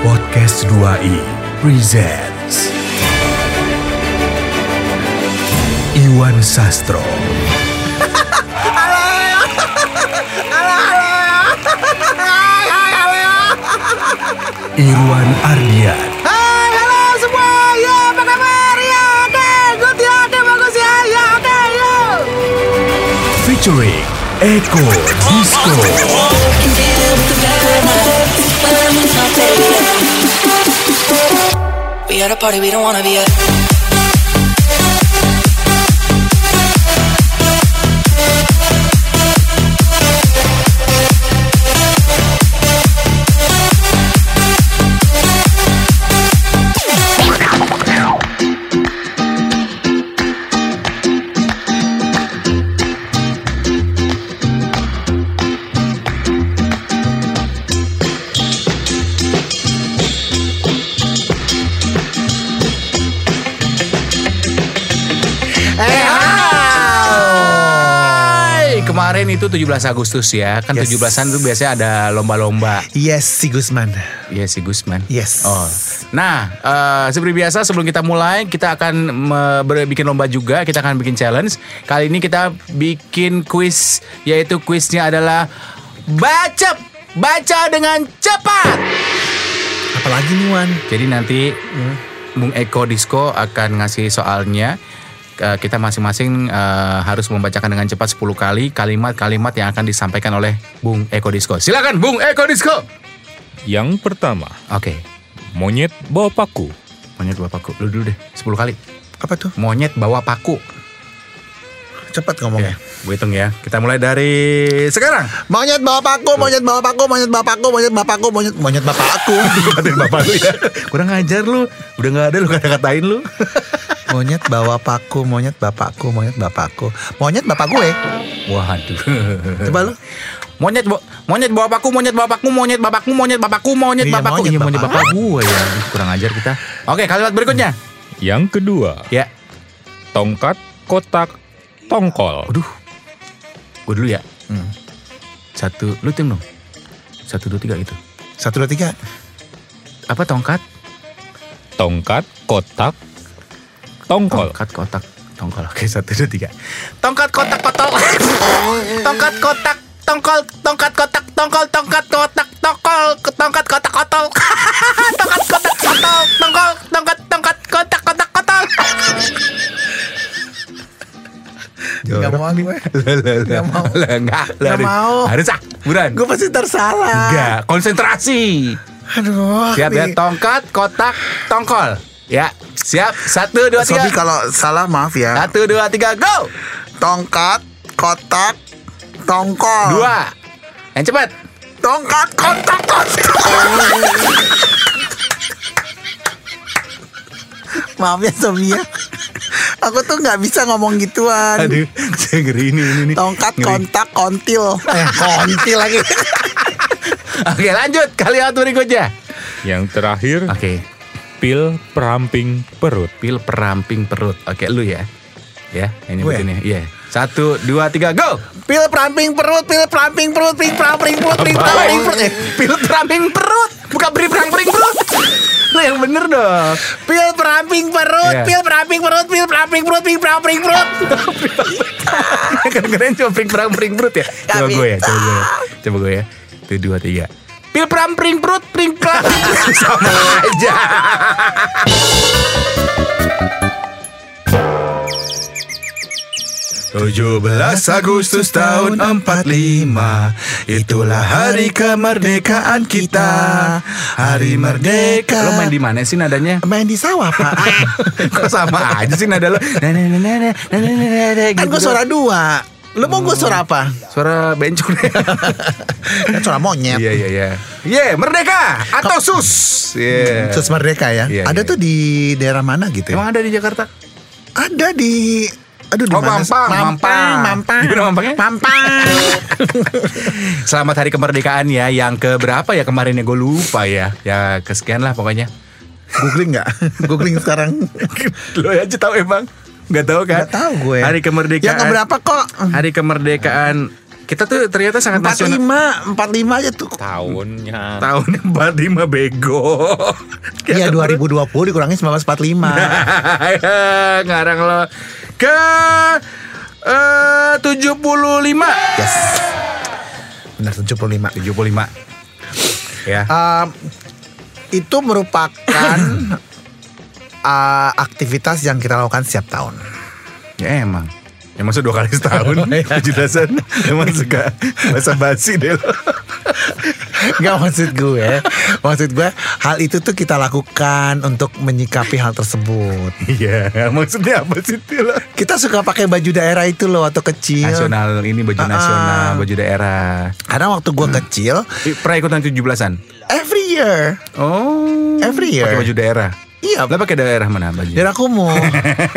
Podcast 2i presents Iwan Sastro Irwan Ardian Hai, halo semua. Ya, apa kabar? Ya, oke. Good ya, oke, bagus ya. Ya, oke, yuk. featuring Eko Disco We at a party we don't wanna be at. Itu 17 Agustus ya. Kan Yes. 17-an itu biasanya ada lomba-lomba. Yes, si Gusman. Iya si Gusman. Yes. Oh. Nah, eh, seperti biasa sebelum kita mulai kita akan bikin lomba juga. Kita akan bikin challenge. Kali ini kita bikin quiz yaitu quiznya adalah baca baca dengan cepat. Apalagi nih, Wan? Jadi nanti Bung Eko Disco akan ngasih soalnya. Eh, Kita masing-masing eh, harus membacakan dengan cepat 10 kali kalimat-kalimat yang akan disampaikan oleh Bung Eko Disco. Silakan Bung Eko Disco. Yang pertama, Oke. monyet bawa paku. Monyet bawa paku. Lu dulu deh 10 kali. Apa tuh? Monyet bawa paku. Cepat ngomongnya. Gue hitung ya. Kita mulai dari sekarang. Monyet bawa paku, monyet bawa paku, monyet bawa paku, monyet bawa paku, monyet monyet bapak aku. Katain bapak lu ya. Kurang ngajar lu. Udah nggak ada lu kata-katain lu. monyet bawa paku, monyet bapakku, monyet bapakku. Monyet bapak gue. Waduh. Coba lu. Monyet bawa monyet bawa paku, monyet bawa paku, monyet bapakmu, monyet bapakku, monyet Iya, bapakku. monyet Iya, monyet bapak. bapak gue ya. Kurang ajar kita. Oke, kalimat berikutnya. Yang kedua, Ya. tongkat, kotak, tongkol. Aduh. Gue dulu ya. Hmm. Satu, lu tim dong. Satu, dua, tiga gitu. Satu dua tiga. Apa tongkat? Tongkat, kotak, tongkol. Tongkat kotak tongkol. Oke, satu, dua, tiga. Tongkat kotak kotol. tongkat kotak tongkol tongkat kotak tongkol tongkat kotak tongkol tongkat kotak kotol. tongkat kotak kotol tongkol Gak mau gue. Gak mau. Enggak. Nggak mau. Harus ah, buruan. Gue pasti tersalah. Enggak, konsentrasi. Aduh. Siap ya, tongkat, kotak, tongkol. Ya, siap. Satu, dua, tiga. Sobi kalau salah maaf ya. Satu, dua, tiga, go. Tongkat, kotak, tongkol. Dua. Yang cepat. Tongkat, kotak, kotak. Maaf ya Sobi ya. Aku tuh nggak bisa ngomong gituan. Aduh, saya ngeri ini, ini, ini. Tongkat, Ngeri. kontak, kontil. Eh, kontil lagi. Oke, lanjut. Kalimat berikutnya. Yang terakhir, Oke, pil peramping perut. pil peramping perut. Oke, lu ya. Ya, ini Gue? begini. Iya. Satu, dua, tiga, go. Pil peramping perut, pil peramping perut, pil peramping perut, pil peramping perut. Eh, Pil peramping perut. Bukan beri peramping perut. Lu yang bener dong. Pil peramping perut, Iya. pil peramping perut, pil peramping perut, pil peramping perut. Keren-keren cuma pring peramping perut ya. Coba gue ya, coba gue ya. Coba gue ya. Satu, dua, tiga. Pil peramping perut, pring pram. Sama aja. 17 Agustus tahun 45 Itulah hari kemerdekaan kita Hari merdeka Lo main di mana sih nadanya? Main di sawah, Pak. Kok sama aja sih nada lo Nah, nah, nah, nah, nah, nah, nah, nah, nah, kan gitu gue suara dua. Lu mau gue suara apa? Suara bencong deh Kan suara monyet. Iya iya iya Iya merdeka Atau sus Iya Sus Merdeka ya. Iya, Ada tuh di daerah mana gitu ya? Emang ada di Jakarta? Ada di Aduh di Oh? Mampang, Mampang. Mampang. Di mana Mampangnya? Mampang. Selamat hari kemerdekaan ya Yang ke berapa ya kemarin ya Gue lupa ya Ya kesekian lah pokoknya Googling nggak? Googling sekarang. Lo aja tahu emang Gak tahu kan Nggak tahu gue. Hari kemerdekaan Yang keberapa kok? Hari kemerdekaan Kita tuh ternyata sangat nasional. 45, 45 aja tuh. Tahunnya. Tahun 45 bego. Iya 2020 dikurangi 1945. Ngarang lo ke eh 75. yes. Benar 75. 75. Ya. Um, itu merupakan uh, aktivitas yang kita lakukan setiap tahun. Ya emang. Ya masa dua kali setahun. Tujuh belasan Emang suka Bahasa basi deh lo. Gak maksud gue. Maksud gue Hal itu tuh kita lakukan Untuk menyikapi hal tersebut. Iya Maksudnya apa sih lo? Kita suka pakai baju daerah itu loh Waktu kecil. Nasional Ini baju Ah, nasional ah. Baju daerah. Karena waktu gue kecil Ih, Pernah ikutan tujuh belasan? Every year. Oh. Every year. Pakai baju daerah Iya. Lah pakai daerah mana baju Daerah kumuh.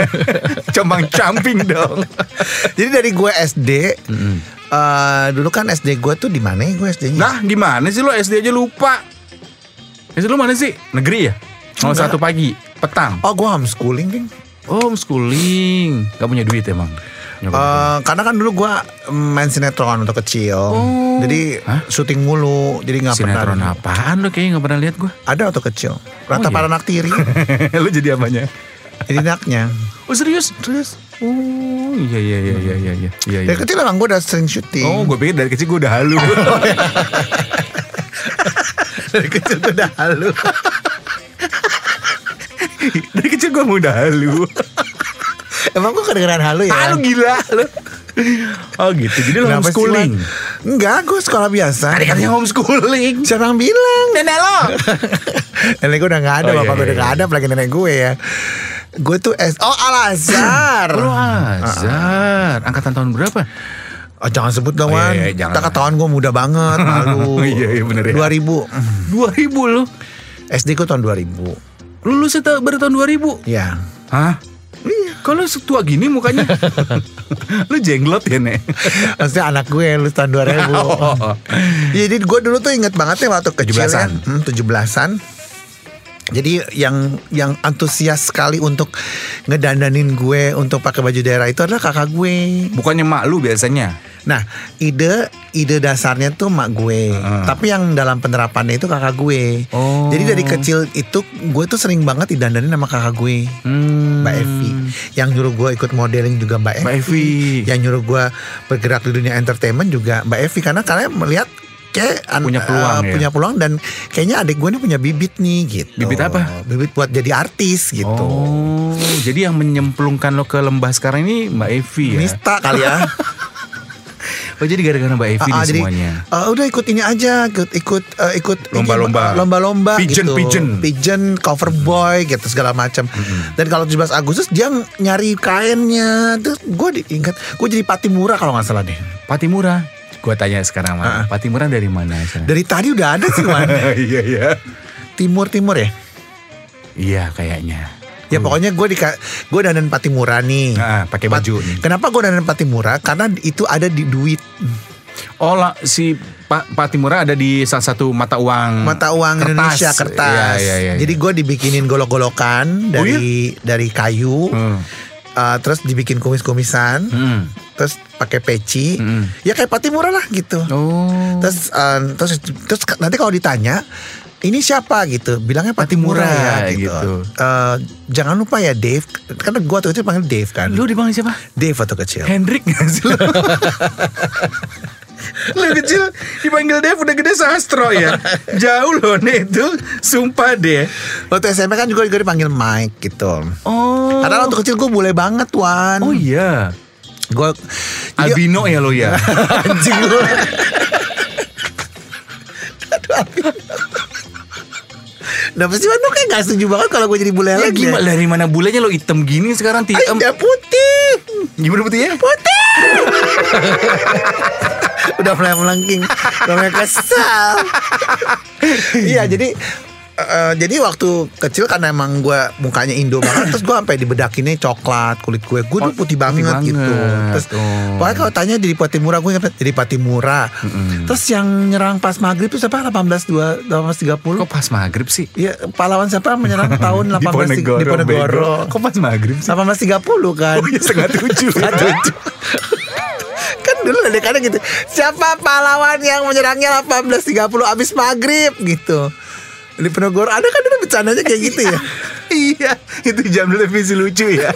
Combang camping dong. Jadi dari gue SD eh, Dulu kan SD gue tuh di mana ya gue SD-nya? Nah gimana sih lo? SD aja lupa. SD lo mana sih? Negeri ya? Oh Enggak. satu pagi Petang. Oh gue homeschooling Ding. Oh homeschooling. Gak punya duit emang Eh, karena kan dulu gue main sinetron untuk kecil, jadi Hah? syuting mulu, jadi nggak Sinetron pernah. apaan lo kayaknya gak pernah lihat gue Ada waktu kecil, rata Oh, iya? para anak tiri, Lo jadi apanya jadi anaknya. Oh serius Serius Oh iya iya iya iya iya iya iya. Dari kecil emang gue udah sering syuting. Oh gue pikir dari kecil gue udah halu dari kecil gue udah halu. Dari kecil gue udah halu emang gue kedengeran halu ya? Halu gila lo Oh gitu Jadi sih, homeschooling? Enggak, gue sekolah biasa. Tadi katanya homeschooling Siapa yang bilang? Nenek lo nenek gue udah gak ada, Oh, iya, bapak gue iya, udah gak iya. ada, apalagi nenek gue ya. Gue tuh S Oh Al Azhar. Lo Azhar Angkatan tahun berapa? Oh, jangan sebut dong Oh, Wan. iya, iya, jangan. Ketahuan gue muda banget, malu. Iya, iya, bener ya. 2000. 2000 lo SD gue tahun 2000. Lulusnya ta- baru tahun 2000 Ya. Hah? Iya Kalau setua gini mukanya Lu jenglot ya Nek Maksudnya anak gue lulus tahun 2000. Oh. Jadi gue dulu tuh inget banget ya waktu kecil 17-an. ya. Hmm, 17-an. Jadi yang yang antusias sekali untuk ngedandanin gue untuk pakai baju daerah itu adalah kakak gue. Bukannya mak lu biasanya Nah, ide ide dasarnya tuh mak gue. Tapi yang dalam penerapannya itu kakak gue. Oh. Jadi dari kecil itu gue tuh sering banget didandanin sama kakak gue. hmm. Mbak Evi Yang nyuruh gue ikut modeling juga Mbak Evi, Mbak Evi. Yang nyuruh gue bergerak di dunia entertainment juga Mbak Evi Karena karena melihat kayak Punya peluang eh, ya? punya peluang dan kayaknya adik gue ini punya bibit nih gitu Bibit apa? Bibit buat jadi artis gitu Oh, jadi yang menyemplungkan lo ke lembah sekarang ini Mbak Evi ya? Nista kali ya Oh jadi gara-gara Mbak Evi nih jadi semuanya. eh, udah ikut ini aja ikut ikut eh, ikut Lomba-lomba. lomba-lomba Pigeon, gitu. pigeon. pigeon cover boy gitu segala macam dan kalau 17 Agustus dia nyari kainnya terus gue diingat gue jadi Patimura kalau nggak salah deh Patimura. Gua tanya sekarang mah, Patimura dari mana? Dari tadi udah ada sih man Iya iya. timur timur ya Iya kayaknya. ya pokoknya gue di gue dandan Patimura nih Ah, pakai Pat- baju nih. kenapa gue dandan Patimura karena itu ada di duit Oh lah, si Pak Patimura ada di salah satu mata uang mata uang kertas. Indonesia kertas Iya, iya, iya. jadi gue dibikinin golok-golokan Oh, dari dari kayu Hmm. Uh, terus dibikin kumis-kumisan, Hmm. Terus pakai peci, Hmm. ya kayak Patimura lah gitu. Oh. Terus, uh, terus, terus nanti kalau ditanya, ini siapa gitu, bilangnya Patimura, Patimura, ya gitu. gitu. Uh, jangan lupa ya Dave, karena gua waktu kecil panggil Dave kan. Lu dipanggil siapa? Dave waktu kecil. Hendrik gak sih lu? lu kecil dipanggil Dev udah gede sastro ya Jauh loh nih itu Sumpah deh Waktu SMP kan juga, juga dipanggil Mike gitu. Oh Karena waktu kecil gue boleh banget Wan. Oh iya Gue Albino ya lo ya? Anjing. Aduh. Kenapa sih Wan lu kayak gak setuju banget kalau gue jadi bule Ya lagi gimana? dari mana bulenya lo hitam gini sekarang Ay, hitam udah putih. Gimana putihnya? Putih. Udah mulai melengking. Udah mulai kesal Iya jadi eh, jadi waktu kecil karena emang gue mukanya Indo banget terus gue sampai dibedakinnya coklat kulit gue gue Oh, putih banget, banget. gitu terus Oh. pokoknya kalau tanya jadi Patimura gue ingat jadi Patimura terus yang nyerang pas maghrib itu siapa 18 2 1830 Kok pas maghrib sih? Iya, pahlawan siapa menyerang tahun 18 Diponegoro, Diponegoro. bego. Kok pas maghrib sih? 1830 kan. Oh iya setengah tujuh kan dulu kadang gitu. Siapa pahlawan yang menyerangnya 18.30 abis maghrib gitu. Di Penogoro ada kan dulu bercandanya kayak gitu ya. iya, itu jam televisi lucu ya.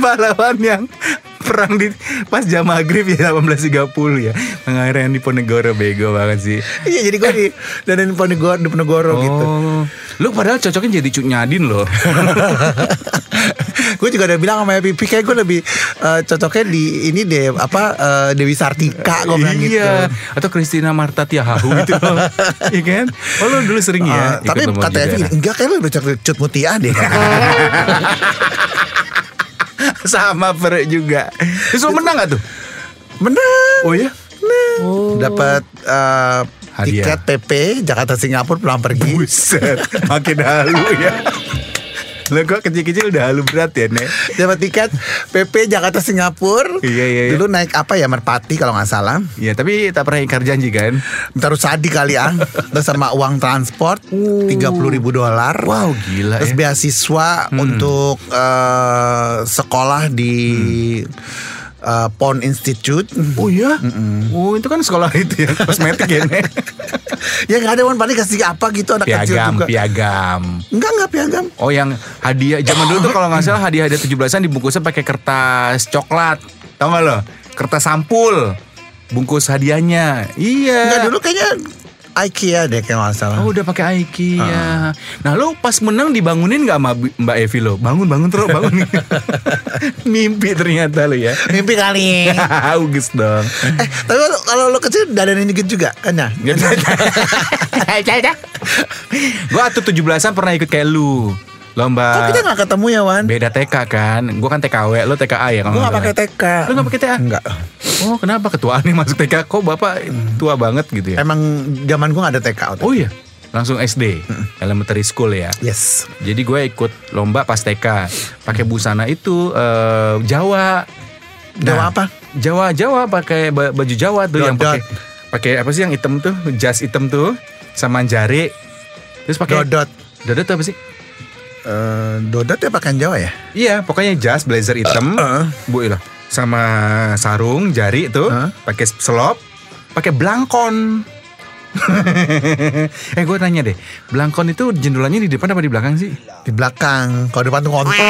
Pahlawan yang perang di pas jam maghrib ya 18.30 ya. Pengakhirnya di Ponegoro bego banget sih. Iya jadi gue di dan Penogoro di Penogoro gitu. Oh, lu padahal cocoknya jadi Cuk Nyadin loh. gue juga udah bilang sama Pipi kayak gue lebih eh, cocoknya di ini deh apa eh, Dewi Sartika gue bilang gitu. iya, atau Christina Marta Tiahahu gitu loh. Iya kan? Oh lu dulu sering ya. Eh, tapi ikut lomba kata Evi juga. enggak kayak lu udah cocok cut mutia deh. sama per juga. Terus lu menang gak tuh? Menang. Oh ya? Dapat eh, Hadiah. tiket PP Jakarta Singapura pulang pergi. Buset, makin halu ya. Lo kok kecil-kecil udah halu berat ya, Nek? Dapat tiket PP Jakarta Singapura. Iya, iya, iya. Dulu naik apa ya Merpati kalau nggak salah. Ya, tapi tak pernah ingkar janji kan? Taruh sadi kali ya. Terus sama uang transport tiga puluh ribu dolar. Wow, gila Terus ya. beasiswa untuk eh, sekolah di eh, Pond Institute. Oh iya? Oh itu kan sekolah itu ya, kosmetik ya, ya nggak ada Wan paling kasih apa gitu anak kecil Piagam, juga. piagam. Enggak enggak piagam. Oh yang hadiah zaman dulu tuh kalau nggak salah hadiah-hadiah 17-an dibungkusnya pakai kertas coklat. Tahu nggak lo? Kertas sampul. Bungkus hadiahnya. Iya. Enggak dulu kayaknya IKEA deh kayak nggak salah. Oh udah pakai IKEA. Nah lu pas menang dibangunin nggak sama Mbak Evi lo? Bangun bangun terus bangun. Mimpi ternyata lo ya. Mimpi kali. Ugus dong. eh, tapi kalau- lo kecil dadanin dikit juga kan ya? Gue atuh 17-an pernah ikut kayak lu. Lomba Kok kita gak ketemu ya Wan? beda TK kan. Gue kan TKW, lo TKA ya kalau Gue gak nggak pakai. TK Lu gak pakai TK? Enggak Oh kenapa ketua nih masuk TK? Kok bapak tua banget gitu ya? Emang zaman gue gak ada TK Oh iya, langsung SD, elementary school ya. Yes Jadi gue ikut lomba pas TK, pakai busana itu eh, Jawa. Jawa apa? Jawa Jawa pakai ba- baju Jawa tuh yang Dodot. pakai pakai apa sih yang hitam tuh, jas hitam tuh sama jari. Terus pakai Dodot Dodot apa sih? Eh, Dodot ya pakaian Jawa ya? Iya, pokoknya jas blazer hitam, Uh, uh. bu ilah, sama sarung jari tuh, Uh. pakai selop, pakai blangkon. eh gue nanya deh, blangkon itu jendelannya di depan apa di belakang sih? Di belakang Kalau depan tuh kontol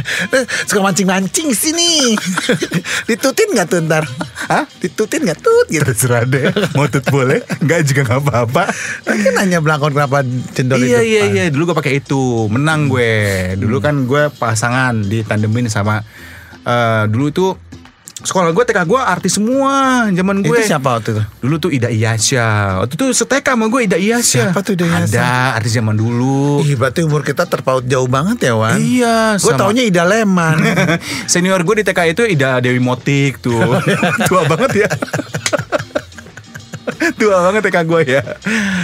Suka mancing-mancing sini Ditutin gak tuh ntar? Hah? Ditutin gak tut gitu Terserah deh, mau tut boleh, enggak juga nggak apa-apa. Kan nanya belakang kenapa cendol di iya iya iya, dulu gue pakai itu, menang gue. Dulu kan gue pasangan ditandemin sama eh dulu itu sekolah gue TK gue artis semua zaman gue. Itu siapa waktu itu? Dulu tuh Ida Iyasya. Waktu itu seteka sama gue Ida Iyasya. Siapa tuh Ida Iyasya? Ada artis zaman dulu. Ih berarti umur kita terpaut jauh banget ya Wan Iya, Gue sama- taunya Ida Leman Senior gue di TK itu Ida Dewi Motik tuh. Tua banget ya. Tua banget TK gue ya.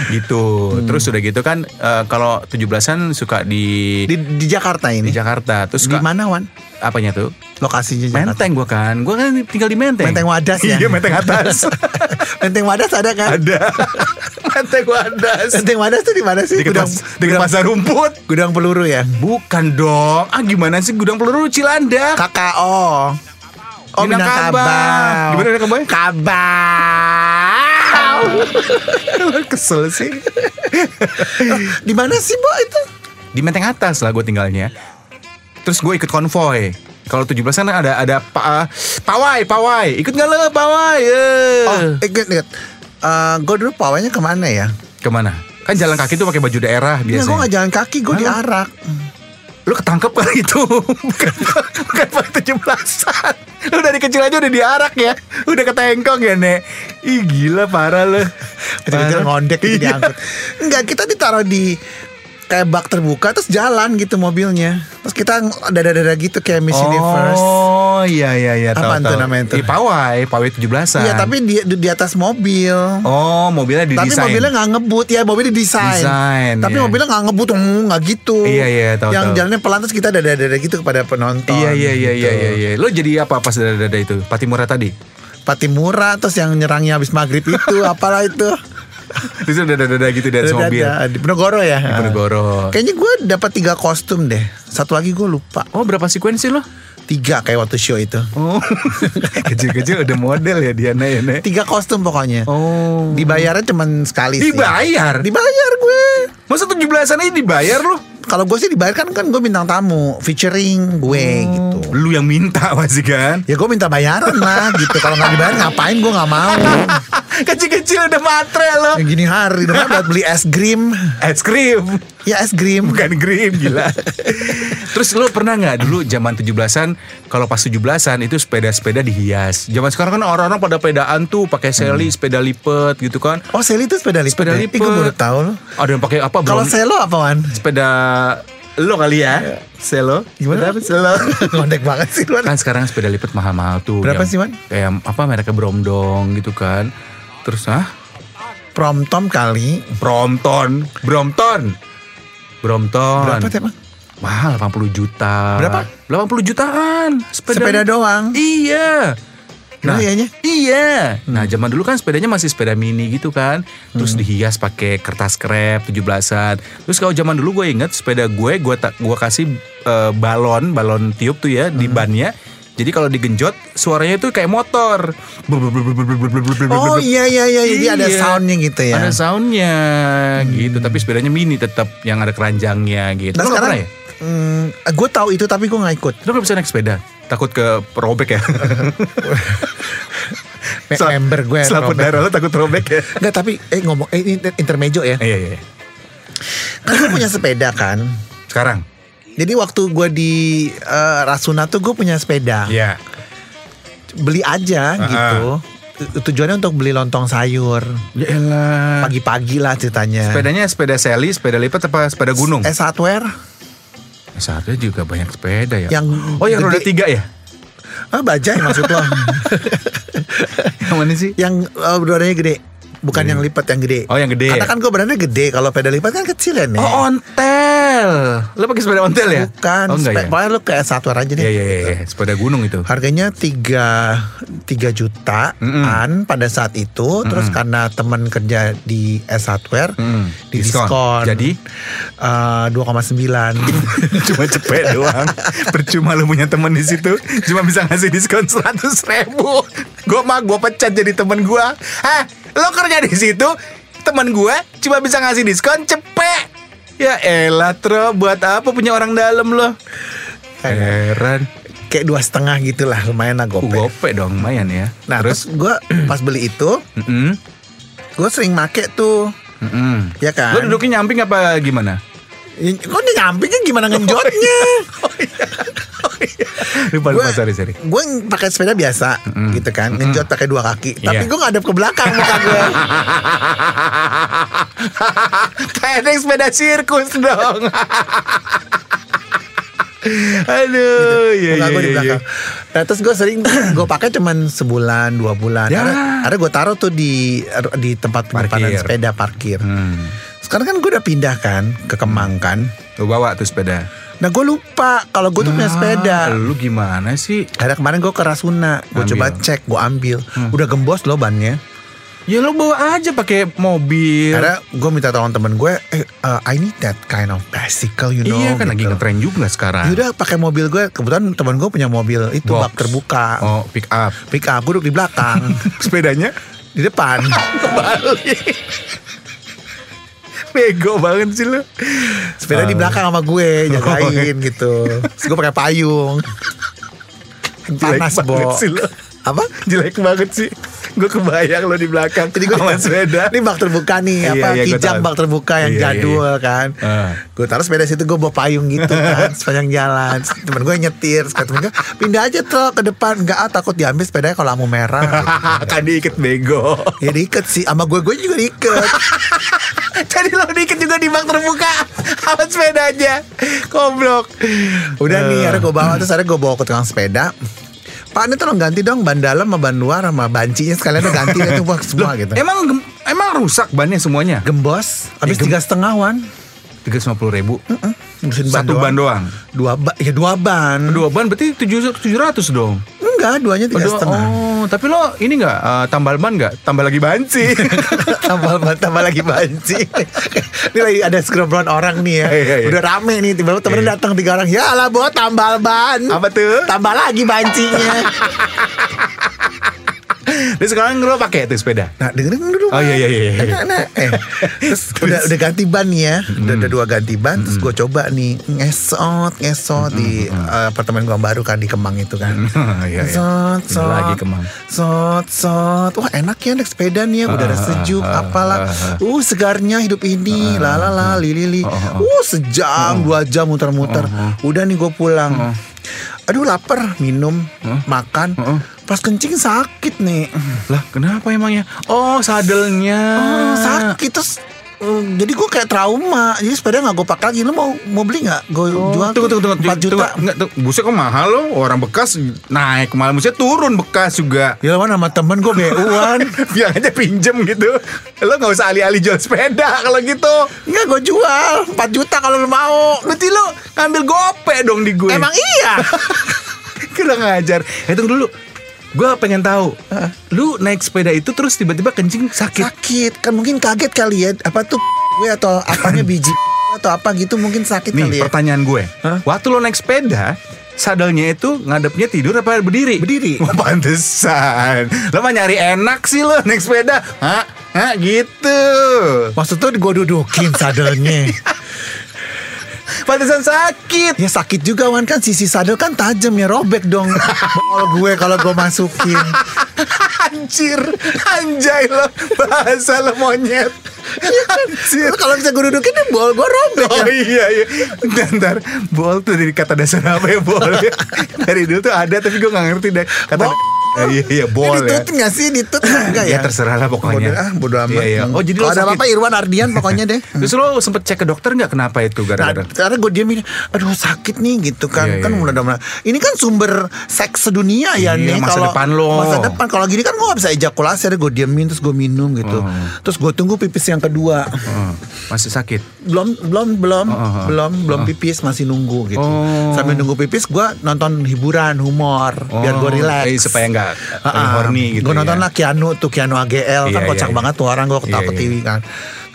Gitu. Terus udah gitu kan eh, kalau 17-an suka di di, di Jakarta di ini Jakarta. Terus Di suka mana Wan? apanya tuh? Lokasinya Jakarta Menteng gue kan. Gue kan tinggal di Menteng. Menteng Wadas ya? Iya, Menteng atas. Menteng Wadas ada kan? Ada. Menteng Wadas. Menteng Wadas tuh di mana sih? Dekat Gudang, dekat pasar rumput. gudang peluru ya? Bukan dong. Ah gimana sih gudang peluru Cilandak? KKO Oh. Minangkabau Gimana Minangkabau? Kabau Kesel sih. Di mana sih Bo itu? Di Menteng atas lah gue tinggalnya. Terus gue ikut konvoy. Kalau 17 kan ada ada pa, pawai, pawai. Ikut nggak lo pawai? Eh. Oh inget inget Eh, Gue dulu pawainya ke mana ya? Ke mana? Kan jalan kaki tuh pakai baju daerah Enggak, gue biasanya. gak jalan kaki, gue diarak Lu ketangkep kali itu? Bukan Bukan pas 17-an Lu dari kecil aja udah diarak ya? Udah ketengkong ya Nek? Ih gila parah lu. Kecil-kecil ngondek gitu Iya. diangkut. Enggak, kita ditaruh di kayak bak terbuka terus jalan gitu mobilnya. Terus kita dada-dada gitu kayak Miss Universe. Oh iya iya iya tahu Apaan tuh tahu. namanya tuh? Ih, pawai, pawai 17-an. Iya, tapi di, di atas mobil. Oh, mobilnya Tapi didesain. mobilnya nggak ngebut ya, mobilnya didesain. Desain, Tapi iya. mobilnya nggak ngebut, mm, nggak gitu. Iya, iya, tahu, Yang tahu. jalannya pelan terus kita dada-dada gitu kepada penonton. Iya iya iya gitu. iya iya iya. Lo jadi apa pas dada-dada itu? Patimura tadi. Patimura terus yang nyerangnya habis maghrib itu apalah itu. Terus udah dada-dada gitu di atas mobil. Di Penogoro ya. Di Penogoro. Kayaknya gue dapat tiga kostum deh. Satu lagi gue lupa. Oh berapa sekuensi lo? Tiga kayak waktu show itu. Oh kecil-kecil udah model ya Diana ya Nek? Tiga kostum pokoknya. Oh Dibayarnya cuman sekali sih. Dibayar? Dibayar gue. Masa 17an aja dibayar lo? Kalau gue sih dibayar kan kan gue bintang tamu featuring gue gitu. Lu yang minta pasti kan? Ya gue minta bayaran lah gitu. Kalau nggak dibayar ngapain gue nggak mau. Kecil-kecil udah matre lo Yang gini hari udah buat beli es krim. Es krim Ya es krim. Bukan krim gila Terus lu pernah nggak dulu zaman 17an Kalau pas 17an itu sepeda-sepeda dihias Zaman sekarang kan orang-orang pada pedaan tuh pakai seli, sepeda lipat gitu kan Oh Sally itu sepeda lipat. Sepeda ya? lipat Ih, gue baru tahu loh. Ada yang pakai apa Kalau? Selo apaan? Sepeda lo kali ya Selo Gimana? Selo. Ngondek banget sih. Kan sekarang sepeda lipat mahal-mahal tuh Berapa Yang sih, Man? Kayak apa mereknya Bromdong gitu kan Terus ah Promtom kali. Brompton Brompton Brompton Berapa tuh emang? Mahal 80 juta Berapa? 80 jutaan Sepeda doang. Iya Nah, iyanya? Iya. Nah, zaman dulu kan sepedanya masih sepeda mini gitu kan. Terus Hmm. dihias pakai kertas krep 17-an. Terus kalau zaman dulu gue inget sepeda gue gue tak gue kasih eh, balon, balon tiup tuh ya di Hmm. bannya. Jadi kalau digenjot suaranya tuh kayak motor. Oh iya iya iya. Jadi ada Iya. soundnya gitu ya. Ada soundnya gitu, tapi sepedanya mini tetap yang ada keranjangnya gitu. Nah sekarang, pernah ya? hmm, gue tahu itu tapi gue nggak ikut. Lu gak bisa naik sepeda? Takut ke robek ya? Member gue. Selaput darah lu takut robek ya? Nggak tapi eh ngomong eh, ini intermejo ya. Iya, iya. Kan gue punya sepeda kan. Sekarang? Jadi waktu gue di eh, Rasuna tuh gue punya sepeda. Iya. Beli aja Ah, gitu. Tu- Tujuannya untuk beli lontong sayur. Ya. Pagi-pagi lah ceritanya. Sepedanya sepeda seli, sepeda lipat apa sepeda gunung? Eh hardware. Saatnya juga banyak sepeda ya. Yang oh yang roda tiga ya? Ah bajai maksud lo. Yang mana sih? yang eh, rodanya gede. Bukan yang lipat yang gede. Oh, yang gede Karena ya? kan gue berani gede. Kalau peda lipat kan kecil ya nih. Oh ontel. Lo pakai sepeda ontel ya? Bukan. Oh enggak ya? Pokoknya lu kayak satu aja deh. Iya iya iya. iya. Sepeda gunung itu. Harganya 3 3 jutaan pada saat itu terus karena teman kerja di S Hardware Mm-mm. di Diskon. diskon. Jadi? eh, 2,9. cuma cepet doang. Percuma lu punya temen di situ, cuma bisa ngasih diskon seratus ribu. Gue mah gue pecat jadi temen gue. Hah, lo kerja di situ, temen gue cuma bisa ngasih diskon cepet. Ya elah Tro, buat apa punya orang dalam lo? Heran. Kayak dua setengah gitu lah lumayan lah Uh, gope. gope dong lumayan ya. Nah terus gue pas beli itu gue sering make tuh mm-mm. ya kan. Lo duduknya nyamping apa gimana? Kok dia nyampingnya gimana ngenjotnya? Lupa gue lupa sorry sorry. gue pakai sepeda biasa gitu kan ngenjot pakai dua kaki tapi Iya. gue ngadep ke belakang muka gue Kayak naik sepeda sirkus dong. Aduh, iya muka iya gue di iya. belakang nah terus gue sering gue pakai cuman sebulan dua bulan Ya. ada, gue taruh tuh di di tempat penyimpanan sepeda parkir Hmm. sekarang kan gue udah pindah kan ke Kemang kan Lu bawa tuh sepeda. Nah gue lupa kalau gue tuh punya sepeda Ah, Lu gimana sih? ada kemarin gue ke Rasuna gue coba cek gue ambil udah gembos loh bannya Ya lu bawa aja pakai mobil. Karena gue minta tolong temen gue, eh, uh, I need that kind of bicycle, you know. iya kan lagi gitu. ngetren juga sekarang. Yaudah pakai mobil gue, kebetulan temen gue punya mobil itu Box. bak terbuka, Oh, pick up. pick up, gue duduk di belakang, Sepedanya di depan. bego banget sih lu. Sepeda di belakang sama gue, jagain gitu. Terus gue pakai payung. Panas bo. sih lu. Apa? Jelek banget sih. Gue kebayang lo di belakang Jadi gue sama sepeda. Ini bak terbuka nih, Iya, apa iya, gua kijang bak terbuka yang Iya, iya, jadul kan. Ah. Gue taruh sepeda situ gue bawa payung gitu kan sepanjang jalan. Temen gue nyetir, temen gue pindah aja tuh ke depan. Enggak ah takut diambil sepedanya kalau lampu merah. kan diikat bego. ya diikat sih, sama gue gue juga diikat. Jadi lo diikat juga di bak terbuka sama sepedanya. Goblok. Udah nih, Eh. akhirnya gue bawa terus akhirnya gue bawa ke tukang sepeda. Pak ini tolong ganti dong ban dalam sama ban luar sama bancinya sekalian tuh ganti wah, semua gitu. Emang emang rusak bannya semuanya? Gembos, habis Ya, tiga setengah wan. Tiga puluh ribu. Ngurusin ban Satu ban doang. Dua ban, ya dua ban. Dua ban berarti tujuh tujuh ratus dong. Enggak, duanya tiga Aduh, setengah. Oh, tapi lo ini nggak eh, tambal ban nggak? Tambal lagi banci. tambah tambah lagi banci. ini lagi ada scrobron orang nih ya. Iya, iya, iya. Udah rame nih tiba-tiba temennya datang tiga orang. Ya lah buat tambal ban. Apa tuh? Tambah lagi bancinya. Terus sekarang lo pakai tuh sepeda. Nah dengerin dulu Oh iya iya iya. iya. Enak, enak. Eh, terus udah udah ganti ban ya udah ada dua ganti ban terus gue coba nih ngesot ngesot di eh, apartemen gue baru kan di Kemang itu kan Iya, iya. Sot, Ini sot, lagi Kemang. Sot, sot. Wah enak ya naik sepeda nih ya. Udara Ah, sejuk, ah, apalah. ah, Uh segarnya hidup ini. Lalala, lili. Uh sejam, dua jam muter-muter. Udah nih gue pulang. Aduh lapar, minum, makan. Pas kencing sakit nih. Lah kenapa emangnya? Oh sadelnya. Oh, sakit terus. eh, jadi gue kayak trauma. Jadi sepeda nggak gue pakai lagi. Lu mau mau beli nggak? Gue Oh, jual tunggu, tunggu, tunggu, 4 juta. Tunggu, enggak, tunggu. Buset kok mahal lo Orang bekas naik Malah buset turun bekas juga Ya mana sama temen gue BU-an. Biar aja pinjem gitu Lo gak usah alih-alih jual sepeda Kalau gitu Enggak gue jual 4 juta kalau lu mau. Berarti lo ngambil gope dong di gue Emang iya. Kurang ajar Eh tunggu dulu Gue pengen tahu Lu naik sepeda itu terus tiba-tiba kencing sakit? Sakit. Kan mungkin kaget kali ya. Apa tuh gue atau apanya biji atau apa gitu mungkin sakit kali Nih ya. pertanyaan gue. Hah? Waktu lo naik sepeda Sadelnya itu ngadepnya tidur apa berdiri? Berdiri. Oh pantesan. Lo mah nyari enak sih lo naik sepeda. Hah? Hah? Gitu. Maksud tuh gue dudukin sadelnya Pantesan sakit. Ya sakit juga Wan. Kan sisi sadel kan tajam ya. Robek dong. Bol gue kalau gue masukin. Anjir. Anjay lo. Bahasa lo monyet. Anjir. Lu kalau bisa gue dudukin ya bol gue robek Oh ya iya iya. Bentar, bentar. Bol tuh dari kata dasar apa ya bol? Dari dulu tuh ada Tapi gue gak ngerti deh. Kata Bol. Iya iya bol ya ditut nggak sih ditut enggak Ya ya terserah lah pokoknya Bodo, ah, bodo amat Iya, iya. Oh jadi lo kalau ada apa-apa Irwan Ardian pokoknya deh Terus lo sempet cek ke dokter nggak kenapa itu Nah, gara-gara? karena gue diemin, aduh sakit nih gitu kan, Iya, kan iya, mulai mulai. Ini kan sumber seks sedunia ya Iya, nih. masa kalau- depan lo. Masa depan kalau gini kan gue gak bisa ejakulasi, ada gue diemin terus gue minum gitu. Terus gue tunggu pipis yang kedua, Oh, masih sakit. belum belum belum Oh, oh, oh. belum belum pipis masih nunggu gitu. Oh. Sambil nunggu pipis gue nonton hiburan humor biar gue Oh, relax. eh, supaya nggak uh, horny gitu. Gue nonton ya. lah Keanu tuh Keanu AGL kan Iya, kocak iya, banget tuh orang gue ketawa Iya, iya. ketiwi kan.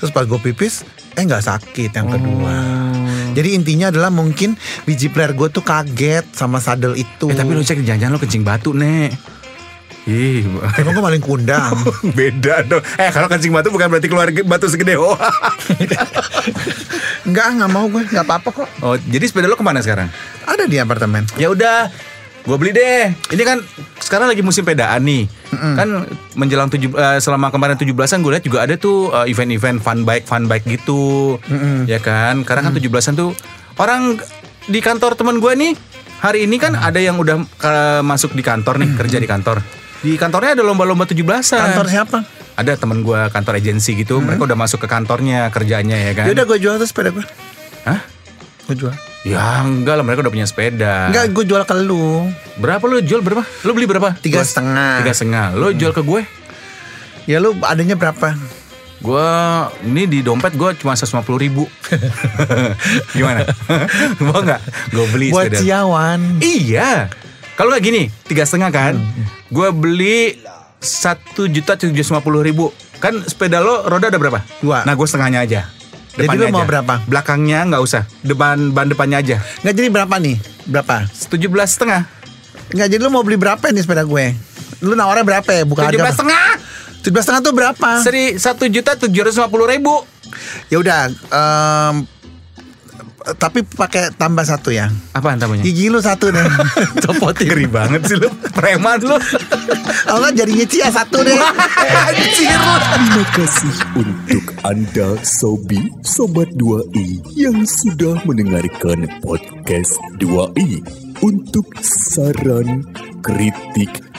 Terus pas gue pipis eh nggak sakit yang kedua. Oh. Jadi intinya adalah mungkin biji player gue tuh kaget sama sadel itu. Eh tapi lo cek jangan-jangan lo kencing batu nek. Ih, emang gue maling kundang. beda dong. Eh kalau kencing batu bukan berarti keluar batu segede oh. Enggak nggak mau gue nggak apa-apa kok. oh, jadi sepeda lo ke mana sekarang? Ada di apartemen. Ya udah, gue beli deh. Ini kan sekarang lagi musim pedaan nih. Kan menjelang tujuh eh, selama kemarin 17-an gue lihat juga ada tuh eh, event-event fun bike fun bike gitu. Ya kan? Karena kan 17-an tuh orang di kantor teman gue nih hari ini kan ada yang udah eh, masuk di kantor nih, kerja di kantor. Di kantornya ada lomba-lomba 17-an. Kantor siapa? Ada teman gue kantor agensi gitu, mereka udah masuk ke kantornya kerjanya ya kan. Ya udah gue jual tuh sepeda gue. Hah? Gue jual. Ya enggak lah mereka udah punya sepeda. Enggak gue jual ke lu. Berapa lo jual berapa? Lo beli berapa? Tiga setengah. Tiga setengah. Lo jual ke gue? Ya lu adanya berapa? Gue ini di dompet gue cuma 150 ribu. Gimana? Mau nggak? Gue beli Buat sepeda. Ciawan. Iya. Kalau nggak gini, tiga setengah kan? Hmm. Gue beli satu juta tujuh ratus lima puluh ribu. Kan sepeda lo roda ada berapa? Dua. Nah gue setengahnya aja. Jadi Depannya lo mau aja. berapa? Belakangnya nggak usah. Depan ban depannya aja. Nggak jadi berapa nih? Berapa? Tujuh belas setengah. Nggak jadi lu mau beli berapa nih sepeda gue? Lu nawarnya berapa ya? Buka Tujuh belas harga. setengah. Tujuh belas setengah tuh berapa? Seri satu juta tujuh ratus lima puluh ribu. Ya udah. em, tapi pakai tambah satu ya. Apaan namanya? Gigi lu satu deh. Copotin. Ngeri banget sih lu Preman lu Kalau nggak jarinya Cia satu deh. Anjir lu Terima kasih untuk Anda Sobi Sobat 2i yang sudah mendengarkan podcast 2i. Untuk saran, kritik,